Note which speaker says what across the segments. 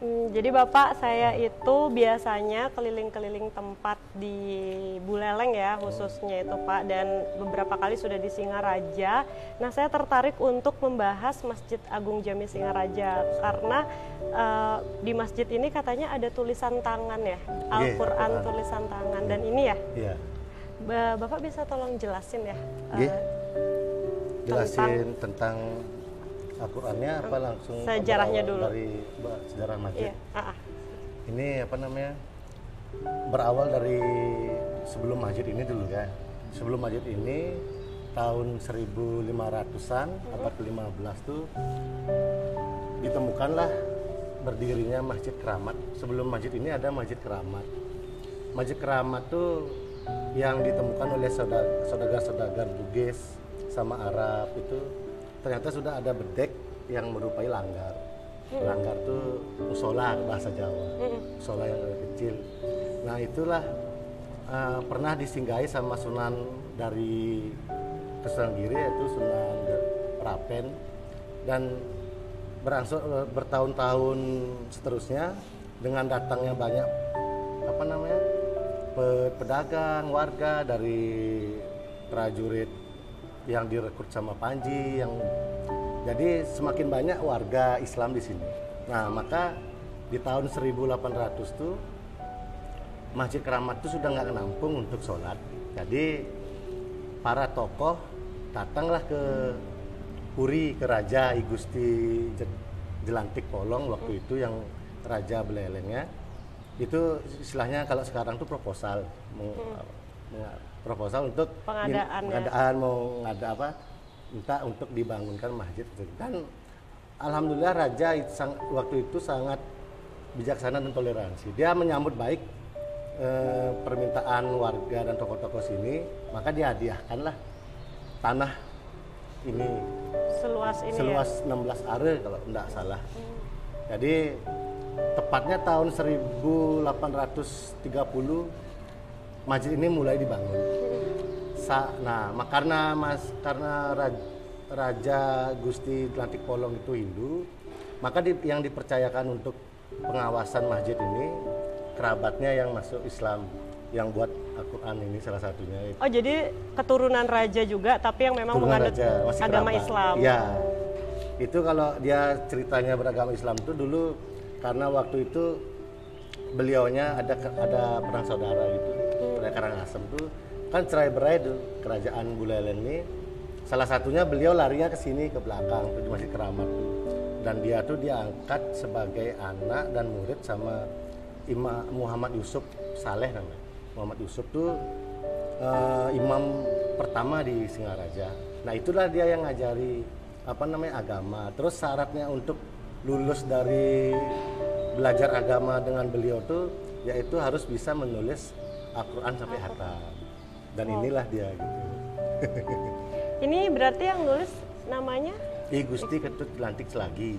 Speaker 1: Hmm, jadi Bapak saya itu biasanya keliling-keliling tempat di Buleleng ya khususnya itu Pak dan beberapa kali sudah di Singaraja. Nah saya tertarik untuk membahas Masjid Agung Jami Singaraja karena uh, di masjid ini katanya ada tulisan tangan ya Al-Quran yeah, tulisan tangan dan ini ya.
Speaker 2: Yeah.
Speaker 1: Bapak bisa tolong jelasin ya.
Speaker 2: Yeah. Uh, jelasin tentang, tentang Al-Qur'annya apa langsung
Speaker 1: sejarahnya dulu
Speaker 2: dari sejarah masjid.
Speaker 1: Iya. Uh -uh.
Speaker 2: Ini apa namanya? Berawal dari sebelum masjid ini dulu ya. Sebelum masjid ini tahun 1500-an, uh abad ke-15 tuh ditemukanlah berdirinya Masjid Keramat. Sebelum masjid ini ada Masjid Keramat. Masjid Keramat tuh yang ditemukan oleh saudagar-saudagar Bugis sama Arab itu ternyata sudah ada bedek yang merupai langgar. Hmm. Langgar tuh musola bahasa Jawa, hmm. musola yang lebih kecil. Nah itulah uh, pernah disinggahi sama Sunan dari Kesunan yaitu Sunan Prapen dan berangsur eh, bertahun-tahun seterusnya dengan datangnya banyak apa namanya pedagang warga dari prajurit yang direkrut sama Panji yang jadi semakin banyak warga Islam di sini. Nah, maka di tahun 1800 tuh Masjid Keramat itu sudah nggak menampung untuk sholat. Jadi para tokoh datanglah ke Puri ke Raja I Gusti Jelantik Polong waktu itu yang Raja Belelengnya itu istilahnya kalau sekarang tuh proposal hmm proposal untuk
Speaker 1: pengadaan,
Speaker 2: min, pengadaan ya. mau ngada apa minta untuk dibangunkan masjid dan alhamdulillah raja itu sang, waktu itu sangat bijaksana dan toleransi dia menyambut baik e, permintaan warga dan tokoh-tokoh sini maka dia hadiahkanlah tanah ini
Speaker 1: seluas ini
Speaker 2: seluas ya? 16 are kalau tidak salah hmm. jadi tepatnya tahun 1830 masjid ini mulai dibangun. Sa nah, karena mas karena Raja, Raja Gusti Atlantik Polong itu Hindu, maka di, yang dipercayakan untuk pengawasan masjid ini kerabatnya yang masuk Islam yang buat Al-Quran ini salah satunya.
Speaker 1: Oh jadi keturunan raja juga tapi yang memang menganut agama Islam.
Speaker 2: Ya, itu kalau dia ceritanya beragama Islam itu dulu karena waktu itu beliaunya ada ada perang saudara gitu Karangasem tuh kan cerai berai tuh kerajaan Buleleng ini salah satunya beliau larinya ke sini ke belakang tuh masih keramat tuh. Dan dia tuh diangkat sebagai anak dan murid sama Imam Muhammad Yusuf Saleh namanya. Muhammad Yusuf tuh uh, imam pertama di Singaraja. Nah itulah dia yang ngajari apa namanya agama. Terus syaratnya untuk lulus dari belajar agama dengan beliau tuh yaitu harus bisa menulis Al-Quran sampai hatam dan oh. inilah dia gitu.
Speaker 1: Ini berarti yang nulis namanya?
Speaker 2: I Gusti Ketut Lantik Selagi.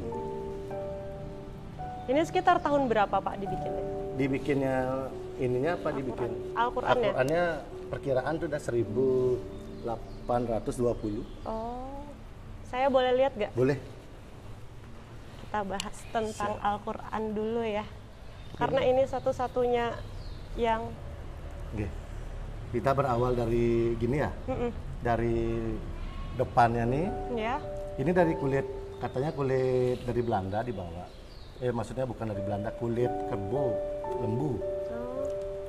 Speaker 1: Ini sekitar tahun berapa Pak dibikinnya?
Speaker 2: Dibikinnya ininya apa Al dibikin?
Speaker 1: Al-Qurannya
Speaker 2: Al perkiraan tuh udah 1820
Speaker 1: oh. Saya boleh lihat gak?
Speaker 2: boleh.
Speaker 1: Kita bahas tentang Al-Quran dulu ya. Karena ini satu-satunya yang
Speaker 2: Okay. Kita berawal dari gini ya, mm -mm. dari depannya nih.
Speaker 1: Ya.
Speaker 2: Ini dari kulit, katanya kulit dari Belanda dibawa. Eh maksudnya bukan dari Belanda, kulit kerbau, lembu. Oh.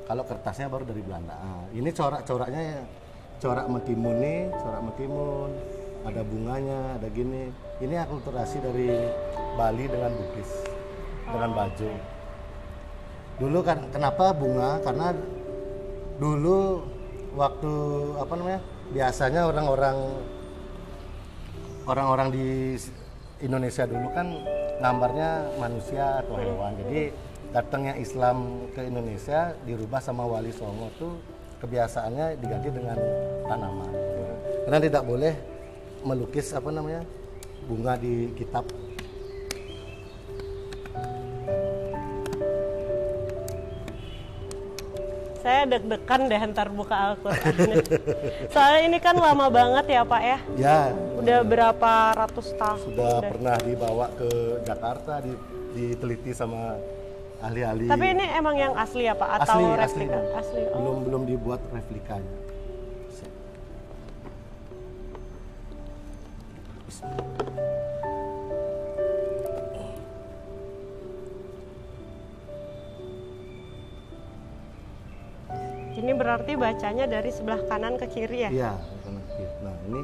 Speaker 2: Kalau kertasnya baru dari Belanda. Nah, ini corak-coraknya ya, corak mentimun nih, corak mentimun. Ada bunganya, ada gini. Ini akulturasi dari Bali dengan Bugis, oh. dengan baju. Dulu kan kenapa bunga? Karena dulu waktu apa namanya biasanya orang-orang orang-orang di Indonesia dulu kan gambarnya manusia atau hewan. Jadi datangnya Islam ke Indonesia dirubah sama Wali Songo tuh kebiasaannya diganti dengan tanaman. Karena tidak boleh melukis apa namanya bunga di kitab
Speaker 1: Saya deg-degan deh ntar buka Al-Quran. Soalnya ini kan lama banget ya Pak ya.
Speaker 2: Ya,
Speaker 1: Udah berapa ratus tahun.
Speaker 2: sudah pernah dibawa ke Jakarta, di- diteliti sama ahli-ahli.
Speaker 1: Tapi ini emang yang asli ya Pak atau
Speaker 2: asli, asli,
Speaker 1: replika? Asli. Oh.
Speaker 2: belum belum dibuat replikanya.
Speaker 1: Ini berarti bacanya dari sebelah kanan ke kiri ya?
Speaker 2: Iya, kanan kiri. Nah ini,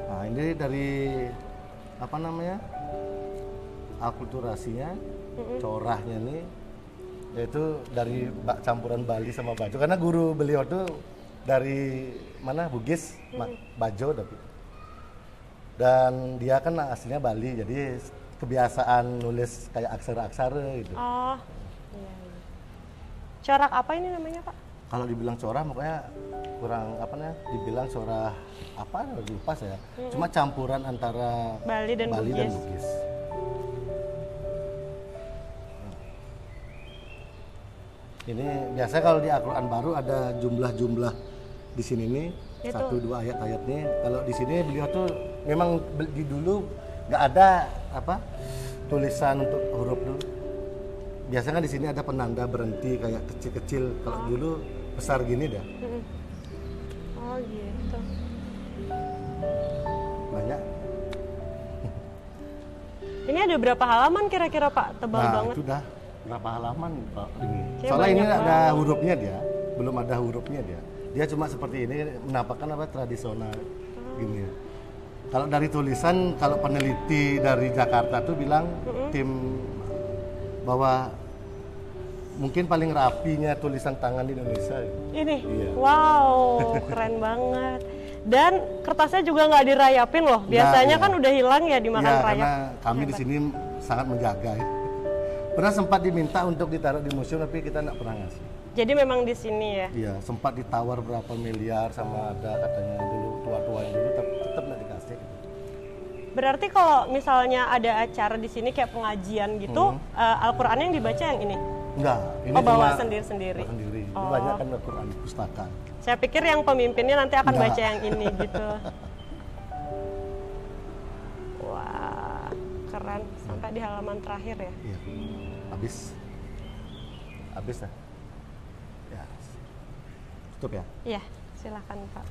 Speaker 2: nah ini dari apa namanya akulturasinya, corahnya nih, yaitu dari bak campuran Bali sama Bajo. Karena guru beliau tuh dari mana Bugis, Ma- Bajo tapi. Dan dia kan aslinya Bali, jadi kebiasaan nulis kayak aksara-aksara gitu.
Speaker 1: Oh, iya. Corak apa ini namanya Pak?
Speaker 2: kalau dibilang corah makanya kurang apa namanya dibilang corah apa lupa saya cuma campuran antara
Speaker 1: Bali dan
Speaker 2: Bali dan
Speaker 1: Bugis.
Speaker 2: Bugis ini biasa kalau di Al-Quran baru ada jumlah-jumlah di sini nih
Speaker 1: Itu.
Speaker 2: satu dua ayat-ayat nih kalau di sini beliau tuh memang di dulu nggak ada apa tulisan untuk huruf dulu biasanya kan di sini ada penanda berhenti kayak kecil-kecil. Kalau dulu besar gini dah.
Speaker 1: Oh gitu.
Speaker 2: banyak.
Speaker 1: Ini ada berapa halaman kira-kira Pak? Tebal
Speaker 2: nah
Speaker 1: banget.
Speaker 2: itu dah. Berapa halaman pak? Ini. Soalnya ini ada hurufnya dia. Belum ada hurufnya dia. Dia cuma seperti ini menampakkan apa tradisional gini. Kalau dari tulisan kalau peneliti dari Jakarta tuh bilang tim bahwa mungkin paling rapinya tulisan tangan di Indonesia
Speaker 1: Ini,
Speaker 2: Iya.
Speaker 1: wow, keren banget. Dan kertasnya juga nggak dirayapin loh. Biasanya
Speaker 2: iya.
Speaker 1: kan udah hilang ya dimakan
Speaker 2: ya
Speaker 1: rayap.
Speaker 2: karena kami di sini sangat menjaga ya. pernah sempat diminta untuk ditaruh di museum tapi kita nggak pernah ngasih
Speaker 1: Jadi memang di sini ya.
Speaker 2: Iya, sempat ditawar berapa miliar sama ada katanya dulu tua-tua yang dulu tapi tetap nggak dikasih.
Speaker 1: Berarti kalau misalnya ada acara di sini kayak pengajian gitu, eh, Al-Qur'an yang dibaca yang ini.
Speaker 2: Enggak, ini
Speaker 1: Oh, bawa sendiri-sendiri.
Speaker 2: sendiri. Ini
Speaker 1: Oh.
Speaker 2: banyak kan Al-Quran di pustaka.
Speaker 1: Saya pikir yang pemimpinnya nanti akan
Speaker 2: Enggak.
Speaker 1: baca yang ini gitu. Wah, keren. Sampai di halaman terakhir ya.
Speaker 2: Iya. Habis. Habis dah. Ya. Tutup ya.
Speaker 1: Iya, silakan Pak.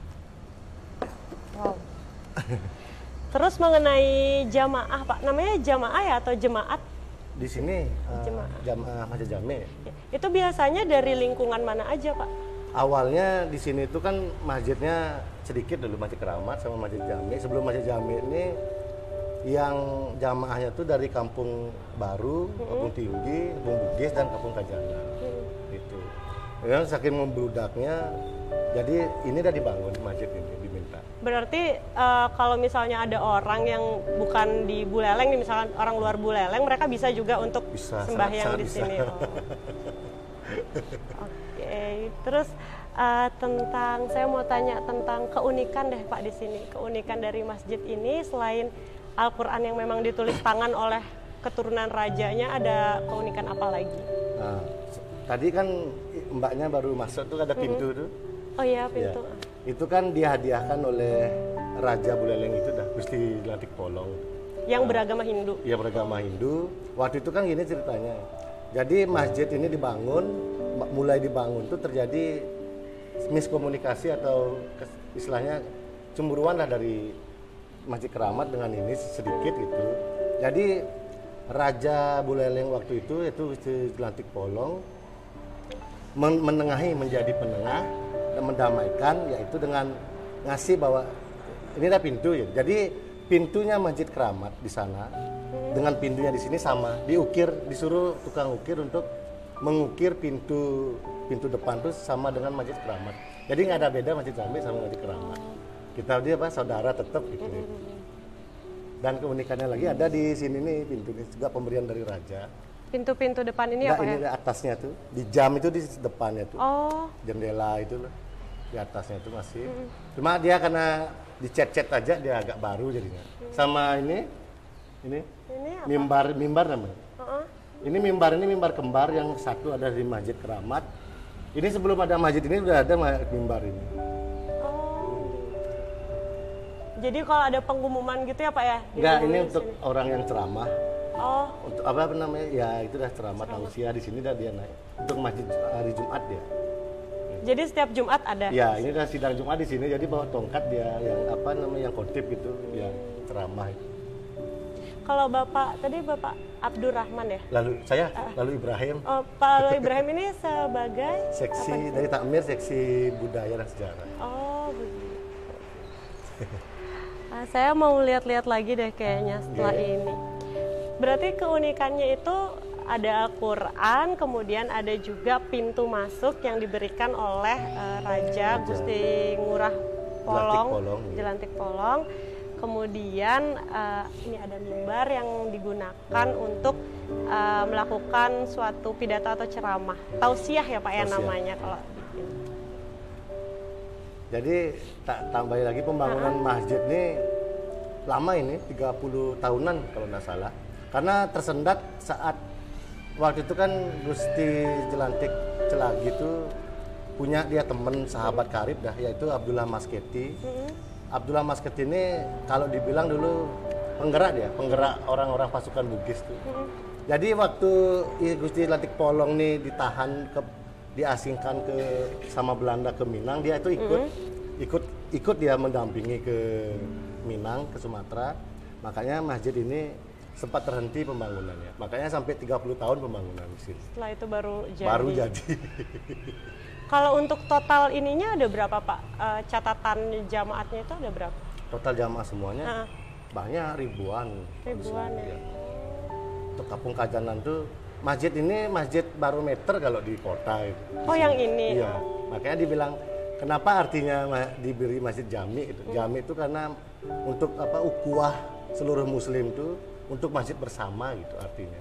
Speaker 1: Wow. Terus mengenai jamaah Pak, namanya jamaah ya atau jemaat?
Speaker 2: Di sini eh, jamaah Masjid Jami.
Speaker 1: Itu biasanya dari lingkungan mana aja Pak?
Speaker 2: Awalnya di sini itu kan masjidnya sedikit dulu Masjid Keramat sama Masjid Jami. Sebelum Masjid Jami ini yang jamaahnya tuh dari Kampung Baru, Kampung Tinggi, Kampung Bugis dan Kampung Kajana. Itu. Yang saking membludaknya, jadi ini udah dibangun masjid ini diminta.
Speaker 1: Berarti eh, kalau misalnya ada orang yang bukan di Buleleng, nih, misalkan orang luar Buleleng, mereka bisa juga untuk
Speaker 2: Bisa,
Speaker 1: sembahyang
Speaker 2: sangat-
Speaker 1: di
Speaker 2: sangat
Speaker 1: sini.
Speaker 2: bisa.
Speaker 1: Oh. Oke, terus eh, tentang saya mau tanya tentang keunikan deh Pak di sini. Keunikan dari masjid ini selain Al-Qur'an yang memang ditulis tangan oleh keturunan rajanya ada keunikan apa lagi?
Speaker 2: Nah, tadi kan mbaknya baru masuk tuh ada pintu tuh.
Speaker 1: Oh iya,
Speaker 2: Ya. Itu kan dihadiahkan oleh Raja Buleleng itu dah, Gusti Lantik Polong.
Speaker 1: Yang beragama Hindu.
Speaker 2: Ia beragama Hindu. Waktu itu kan gini ceritanya. Jadi masjid ini dibangun, mulai dibangun tuh terjadi miskomunikasi atau istilahnya cemburuan lah dari Masjid Keramat dengan ini sedikit gitu. Jadi Raja Buleleng waktu itu itu Gusti Lantik Polong men- menengahi menjadi penengah mendamaikan yaitu dengan ngasih bahwa ini ada pintu ya. Jadi pintunya Masjid Keramat di sana dengan pintunya di sini sama, diukir, disuruh tukang ukir untuk mengukir pintu pintu depan tuh sama dengan Masjid Keramat. Jadi nggak ada beda Masjid Jami sama Masjid Keramat. Kita dia apa saudara tetap gitu. Dan keunikannya lagi ada di sini nih pintu ini juga pemberian dari raja.
Speaker 1: Pintu-pintu depan ini
Speaker 2: Nggak,
Speaker 1: apa
Speaker 2: ini
Speaker 1: ya?
Speaker 2: di atasnya tuh, di jam itu di depannya tuh
Speaker 1: Oh,
Speaker 2: jendela itu loh di atasnya itu masih cuma dia karena dicet-cet aja dia agak baru jadinya sama ini ini
Speaker 1: ini apa?
Speaker 2: mimbar mimbar namanya
Speaker 1: Heeh.
Speaker 2: Ini mimbar ini mimbar kembar yang satu ada di Masjid Keramat. Ini sebelum ada masjid ini udah ada mimbar ini.
Speaker 1: Oh. Jadi kalau ada pengumuman gitu ya Pak ya?
Speaker 2: Enggak, ini untuk
Speaker 1: sini.
Speaker 2: orang yang ceramah.
Speaker 1: Oh,
Speaker 2: Untuk apa namanya? Ya itu dah ceramah tausiah di sini dah dia naik. Untuk masjid hari Jumat dia.
Speaker 1: Jadi setiap Jumat ada?
Speaker 2: Ya, ini udah sidang Jumat di sini jadi bawa tongkat dia yang apa namanya yang khotib itu yang ceramah itu.
Speaker 1: Kalau Bapak, tadi Bapak Abdurrahman ya?
Speaker 2: Lalu saya lalu Ibrahim
Speaker 1: Oh, Pak Lolo Ibrahim ini sebagai
Speaker 2: seksi dari takmir seksi budaya dan sejarah.
Speaker 1: Oh begitu. Ah, saya mau lihat-lihat lagi deh kayaknya setelah
Speaker 2: iya.
Speaker 1: ini. Berarti keunikannya itu ada Al-Quran, kemudian ada juga pintu masuk yang diberikan oleh eh, Raja Gusti Ngurah Polong,
Speaker 2: Polong, iya.
Speaker 1: Jelantik Polong. Kemudian eh, ini ada mimbar yang digunakan untuk eh, melakukan suatu pidato atau ceramah. Tausiah ya Pak ya
Speaker 2: Tausiah.
Speaker 1: namanya kalau bikin.
Speaker 2: Jadi tak tambahin lagi pembangunan masjid ini lama ini 30 tahunan kalau nggak salah. Karena tersendat saat waktu itu kan Gusti Jelantik Celagi itu punya dia teman sahabat karib dah yaitu Abdullah Masketi. Abdullah Masketi ini kalau dibilang dulu penggerak dia, penggerak orang-orang pasukan Bugis tuh. Jadi waktu Gusti Jelantik Polong nih ditahan ke diasingkan ke sama Belanda ke Minang, dia itu ikut ikut ikut dia mendampingi ke Minang ke Sumatera. Makanya masjid ini sempat terhenti pembangunannya. Makanya sampai 30 tahun pembangunan di sini.
Speaker 1: Setelah itu baru jadi.
Speaker 2: Baru jadi.
Speaker 1: Kalau untuk total ininya ada berapa Pak? Eh, catatan jamaatnya itu ada berapa?
Speaker 2: Total jamaah semuanya
Speaker 1: Heeh.
Speaker 2: banyak ribuan.
Speaker 1: Ribuan ya.
Speaker 2: Iya. Untuk Kampung Kajanan tuh masjid ini masjid barometer kalau di kota itu.
Speaker 1: Oh yang ini.
Speaker 2: Iya. Makanya dibilang kenapa artinya diberi masjid jami itu? Jami itu karena untuk apa ukuah seluruh muslim itu untuk masjid bersama gitu artinya.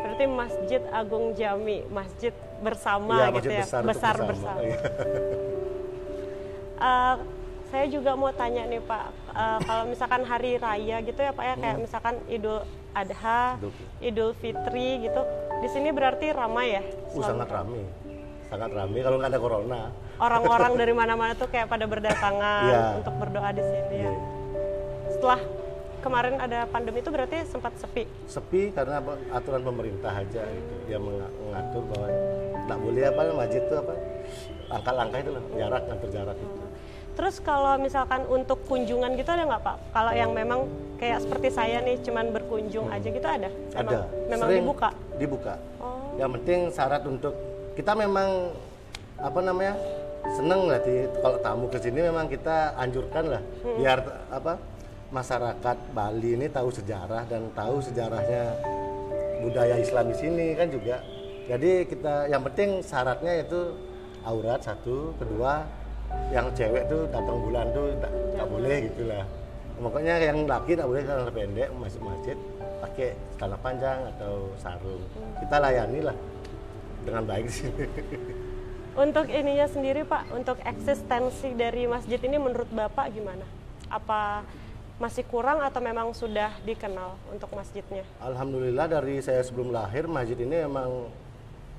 Speaker 1: Berarti Masjid Agung Jami, masjid bersama
Speaker 2: Iya,
Speaker 1: gitu
Speaker 2: masjid
Speaker 1: ya.
Speaker 2: besar untuk
Speaker 1: besar
Speaker 2: bersama.
Speaker 1: bersama. Eh, saya juga mau tanya nih Pak, eh, kalau misalkan hari raya gitu ya Pak ya, kayak misalkan Idul Adha,
Speaker 2: Hmm. Idul
Speaker 1: Fitri gitu, di sini berarti ramai ya?
Speaker 2: Uh, sangat ramai. Sangat ramai kalau nggak ada corona.
Speaker 1: Orang-orang dari mana-mana tuh kayak pada berdatangan
Speaker 2: Iya.
Speaker 1: untuk berdoa di sini ya.
Speaker 2: Iya.
Speaker 1: Setelah kemarin ada pandemi itu berarti sempat sepi.
Speaker 2: Sepi karena aturan pemerintah aja gitu. Dia menga- mengatur bahwa nggak boleh apa masjid itu apa langkah-langkah itu loh, jarak ngatur jarak itu.
Speaker 1: Terus kalau misalkan untuk kunjungan gitu ada nggak Pak? Kalau yang memang kayak seperti saya nih cuman berkunjung aja gitu ada? Memang,
Speaker 2: ada.
Speaker 1: Memang
Speaker 2: Sering
Speaker 1: dibuka?
Speaker 2: Dibuka.
Speaker 1: Oh,
Speaker 2: Yang penting syarat untuk kita memang apa namanya seneng lah di kalau tamu ke sini memang kita anjurkan lah biar apa masyarakat Bali ini tahu sejarah dan tahu sejarahnya budaya Islam di sini kan juga. Jadi kita yang penting syaratnya itu aurat satu, kedua yang cewek tuh datang bulan tuh nggak boleh gitulah. Pokoknya yang laki tak boleh celana pendek masuk masjid pakai celana panjang atau sarung. Kita layani lah dengan baik di sini.
Speaker 1: untuk ininya sendiri Pak, untuk eksistensi dari masjid ini menurut Bapak gimana? Apa masih kurang atau memang sudah dikenal untuk masjidnya?
Speaker 2: Alhamdulillah dari saya sebelum lahir masjid ini memang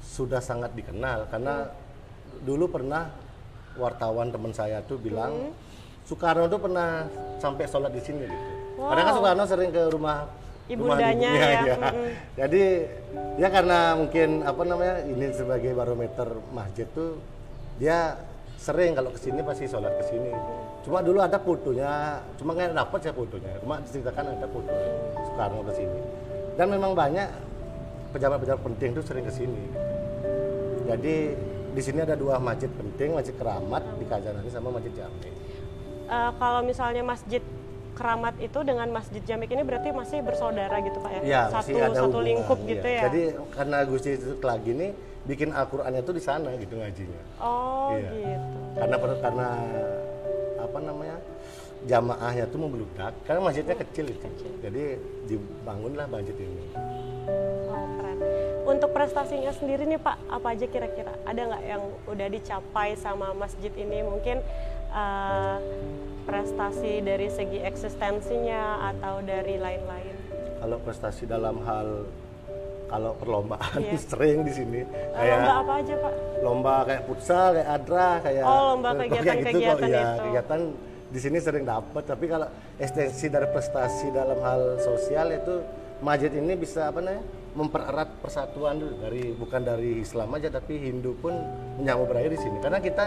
Speaker 2: sudah sangat dikenal karena dulu pernah wartawan teman saya tuh bilang Soekarno tuh pernah sampai sholat di sini gitu. Karena kan Soekarno sering ke rumah rumah
Speaker 1: Ibundanya
Speaker 2: ibunya,
Speaker 1: ya,
Speaker 2: ya.
Speaker 1: mm-mm.
Speaker 2: Jadi ya karena mungkin apa namanya ini sebagai barometer masjid tuh dia sering kalau ke sini pasti sholat ke sini. Cuma dulu ada fotonya, cuma nggak dapat saya fotonya. Cuma diceritakan ada foto Soekarno ke sini. Dan memang banyak pejabat-pejabat penting tuh sering ke sini. Jadi di sini ada dua masjid penting, masjid Keramat di Kajanani sama masjid Jami.
Speaker 1: Eh, kalau misalnya masjid Keramat itu dengan masjid Jamik ini berarti masih bersaudara gitu Pak ya?
Speaker 2: Iya,
Speaker 1: satu
Speaker 2: ada
Speaker 1: satu
Speaker 2: hubungan,
Speaker 1: lingkup
Speaker 2: iya.
Speaker 1: gitu ya?
Speaker 2: Jadi karena Gusti lagi ini bikin Al-Qur'annya tuh di sana gitu ngajinya.
Speaker 1: oh
Speaker 2: Iya.
Speaker 1: gitu.
Speaker 2: Karena karena apa namanya? jamaahnya tuh membludak karena masjidnya kecil itu. Jadi dibangunlah masjid ini.
Speaker 1: Oh keren. Untuk prestasinya sendiri nih Pak, apa aja kira-kira? Ada nggak yang udah dicapai sama masjid ini? Mungkin eh, prestasi dari segi eksistensinya atau dari lain-lain?
Speaker 2: Kalau prestasi dalam hal kalau perlombaan
Speaker 1: Iya.
Speaker 2: sering di sini
Speaker 1: Eh,
Speaker 2: kayak
Speaker 1: lomba apa aja pak?
Speaker 2: lomba kayak futsal kayak adra kayak
Speaker 1: Oh, lomba
Speaker 2: kayak
Speaker 1: kegiatan-kegiatan
Speaker 2: ya,
Speaker 1: itu.
Speaker 2: kegiatan di sini sering dapat tapi kalau ekstensi dari prestasi dalam hal sosial itu masjid ini bisa apa namanya mempererat persatuan dulu dari bukan dari Islam aja tapi Hindu pun menyambung berakhir di sini karena kita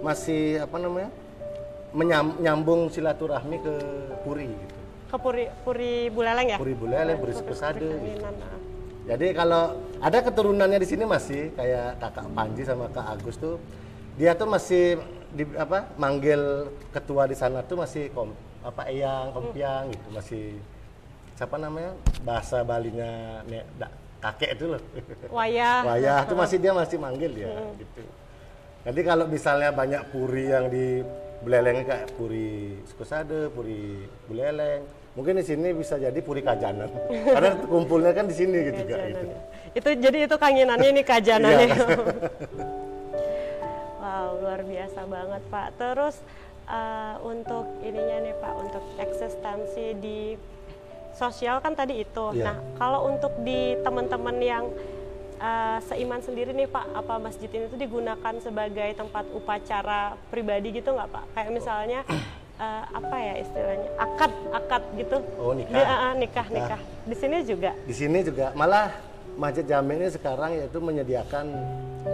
Speaker 2: masih apa namanya menyam- nyambung silaturahmi ke Puri gitu
Speaker 1: Ke Puri, Puri Buleleng ya?
Speaker 2: Puri Buleleng, Puri Sekesade gitu.
Speaker 1: Ah.
Speaker 2: Jadi kalau ada keturunannya di sini masih kayak kakak Panji sama kak Agus tuh dia tuh masih di apa manggil ketua di sana tuh masih kom, apa eyang kompiang gitu masih siapa namanya bahasa Balinya ne, da- kakek itu loh
Speaker 1: Wayah.
Speaker 2: wayah tuh masih dia masih manggil ya gitu. Jadi kalau misalnya banyak puri yang di Buleleng kayak puri Sekosade, puri Buleleng, mungkin di sini bisa jadi puri Kajanan. Karena kumpulnya kan di sini gitu juga gitu.
Speaker 1: Itu jadi itu kangenannya ini kajanannya.
Speaker 2: Iya.
Speaker 1: wow, luar biasa banget Pak. Terus eh, untuk ininya nih Pak, untuk eksistensi di sosial kan tadi itu.
Speaker 2: Iya.
Speaker 1: Nah, kalau untuk di teman-teman yang Eh, seiman sendiri nih Pak, apa masjid ini tuh digunakan sebagai tempat upacara pribadi gitu nggak Pak? Kayak misalnya uh, apa ya istilahnya akad akad gitu?
Speaker 2: Oh nikah.
Speaker 1: Di, uh, nikah nah, nikah. Di sini juga.
Speaker 2: Di sini juga malah Masjid Jami ini sekarang yaitu menyediakan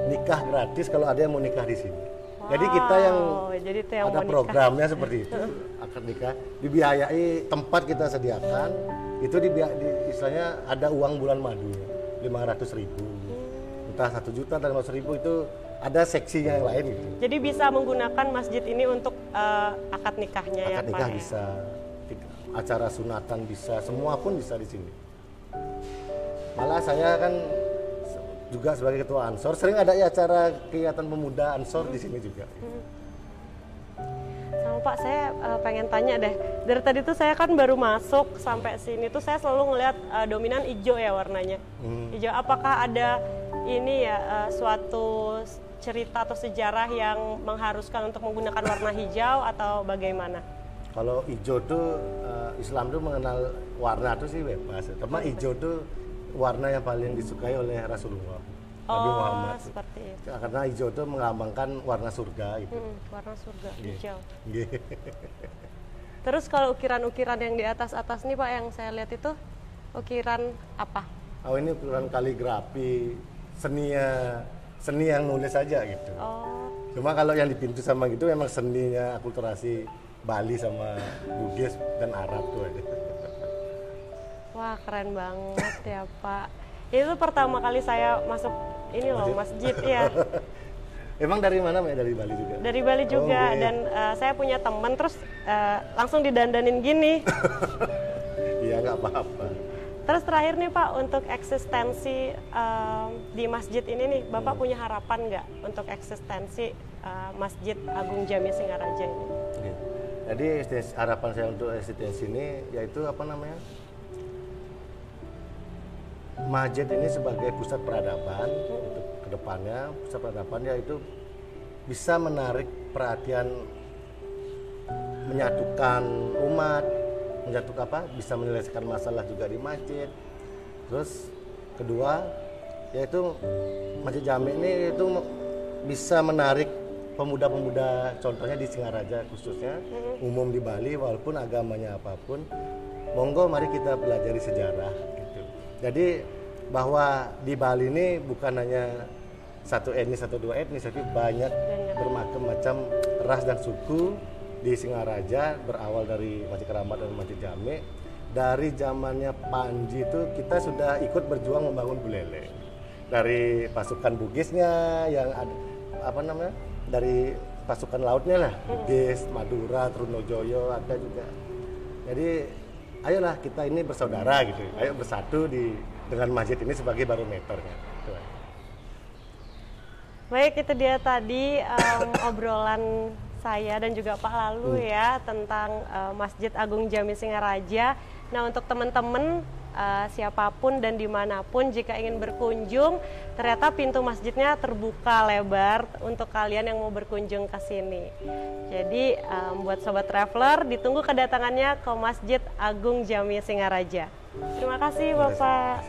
Speaker 2: nikah gratis kalau ada yang mau nikah di sini. Jadi kita yang,
Speaker 1: jadi itu yang
Speaker 2: ada
Speaker 1: programnya nikah.
Speaker 2: seperti itu akad nikah dibiayai tempat kita sediakan itu di, di istilahnya ada uang bulan madu ya 500 ribu entah satu juta dan ratus ribu itu ada seksi yang lain gitu.
Speaker 1: Jadi bisa menggunakan masjid ini untuk uh, akad nikahnya ya,
Speaker 2: akad ya nikah
Speaker 1: Pak?
Speaker 2: Nikah
Speaker 1: ya?
Speaker 2: bisa, acara sunatan bisa, semua pun bisa di sini. Malah saya kan juga sebagai ketua ansor sering ada ya acara kegiatan pemuda ansor hmm. di sini juga.
Speaker 1: Hmm Pak, saya eh, pengen tanya deh. Dari tadi tuh saya kan baru masuk sampai sini tuh saya selalu ngelihat eh, dominan hijau ya warnanya.
Speaker 2: Hmm.
Speaker 1: Hijau. Apakah ada ini ya eh, suatu cerita atau sejarah yang mengharuskan untuk menggunakan warna hijau atau bagaimana?
Speaker 2: Kalau hijau tuh eh, Islam tuh mengenal warna tuh sih bebas. Cuma hijau tuh warna yang paling disukai oleh Rasulullah Nabi
Speaker 1: oh,
Speaker 2: Muhammad.
Speaker 1: seperti itu.
Speaker 2: Karena hijau tuh melambangkan warna surga gitu.
Speaker 1: Hmm, warna surga hijau.
Speaker 2: Nggih.
Speaker 1: Terus kalau ukiran-ukiran yang di atas-atas nih Pak yang saya lihat itu ukiran apa?
Speaker 2: Oh ini ukuran kaligrafi seninya seni yang nulis saja gitu.
Speaker 1: Oh,
Speaker 2: Cuma kalau yang di pintu sama gitu memang seninya akulturasi Bali sama Bugis dan Arab tuh aja.
Speaker 1: wah keren banget ya Pak. Itu pertama kali saya masuk ini loh masjid ya
Speaker 2: Emang dari mana Mbak? Dari Bali juga?
Speaker 1: dari Bali juga
Speaker 2: Oh, oke.
Speaker 1: dan eh, saya punya teman terus eh, langsung didandanin gini.
Speaker 2: Iya nggak apa-apa.
Speaker 1: Terus terakhir nih Pak untuk eksistensi em, di masjid ini nih Bapak
Speaker 2: Hmm.
Speaker 1: punya harapan nggak untuk eksistensi eh, Masjid Agung Jami Singaraja ini?
Speaker 2: Jadi harapan saya untuk eksistensi ini yaitu apa namanya? Masjid ini sebagai pusat peradaban untuk ke depannya pusat peradaban yaitu bisa menarik perhatian menyatukan umat, menyatukan apa? Bisa menyelesaikan masalah juga di masjid. Terus kedua yaitu Masjid Jami ini itu bisa menarik pemuda-pemuda contohnya di Singaraja khususnya umum di Bali walaupun agamanya apa pun monggo mari kita pelajari sejarah. Jadi bahwa di Bali ini bukan hanya satu etnis atau dua etnis tapi banyak bermacam macam ras dan suku di Singaraja berawal dari Masjid Keramat dan Masjid Jami. Dari zamannya Panji itu kita sudah ikut berjuang membangun Buleleng dari pasukan Bugisnya yang ada apa namanya dari pasukan lautnya lah. Bugis, Madura, Trunojoyo ada juga. Jadi ayolah kita ini bersaudara gitu ayo bersatu di dengan masjid ini sebagai barometernya Gitu.
Speaker 1: Baik, itu dia tadi em, obrolan saya dan juga Pak Lalu ya tentang eh, Masjid Agung Jami Singaraja. Nah, untuk teman-teman eh, siapa pun dan di mana pun jika ingin berkunjung, ternyata pintu masjidnya terbuka lebar untuk kalian yang mau berkunjung ke sini. Jadi, em, buat sobat traveler, ditunggu kedatangannya ke Masjid Agung Jami Singaraja. Terima kasih, Bapak.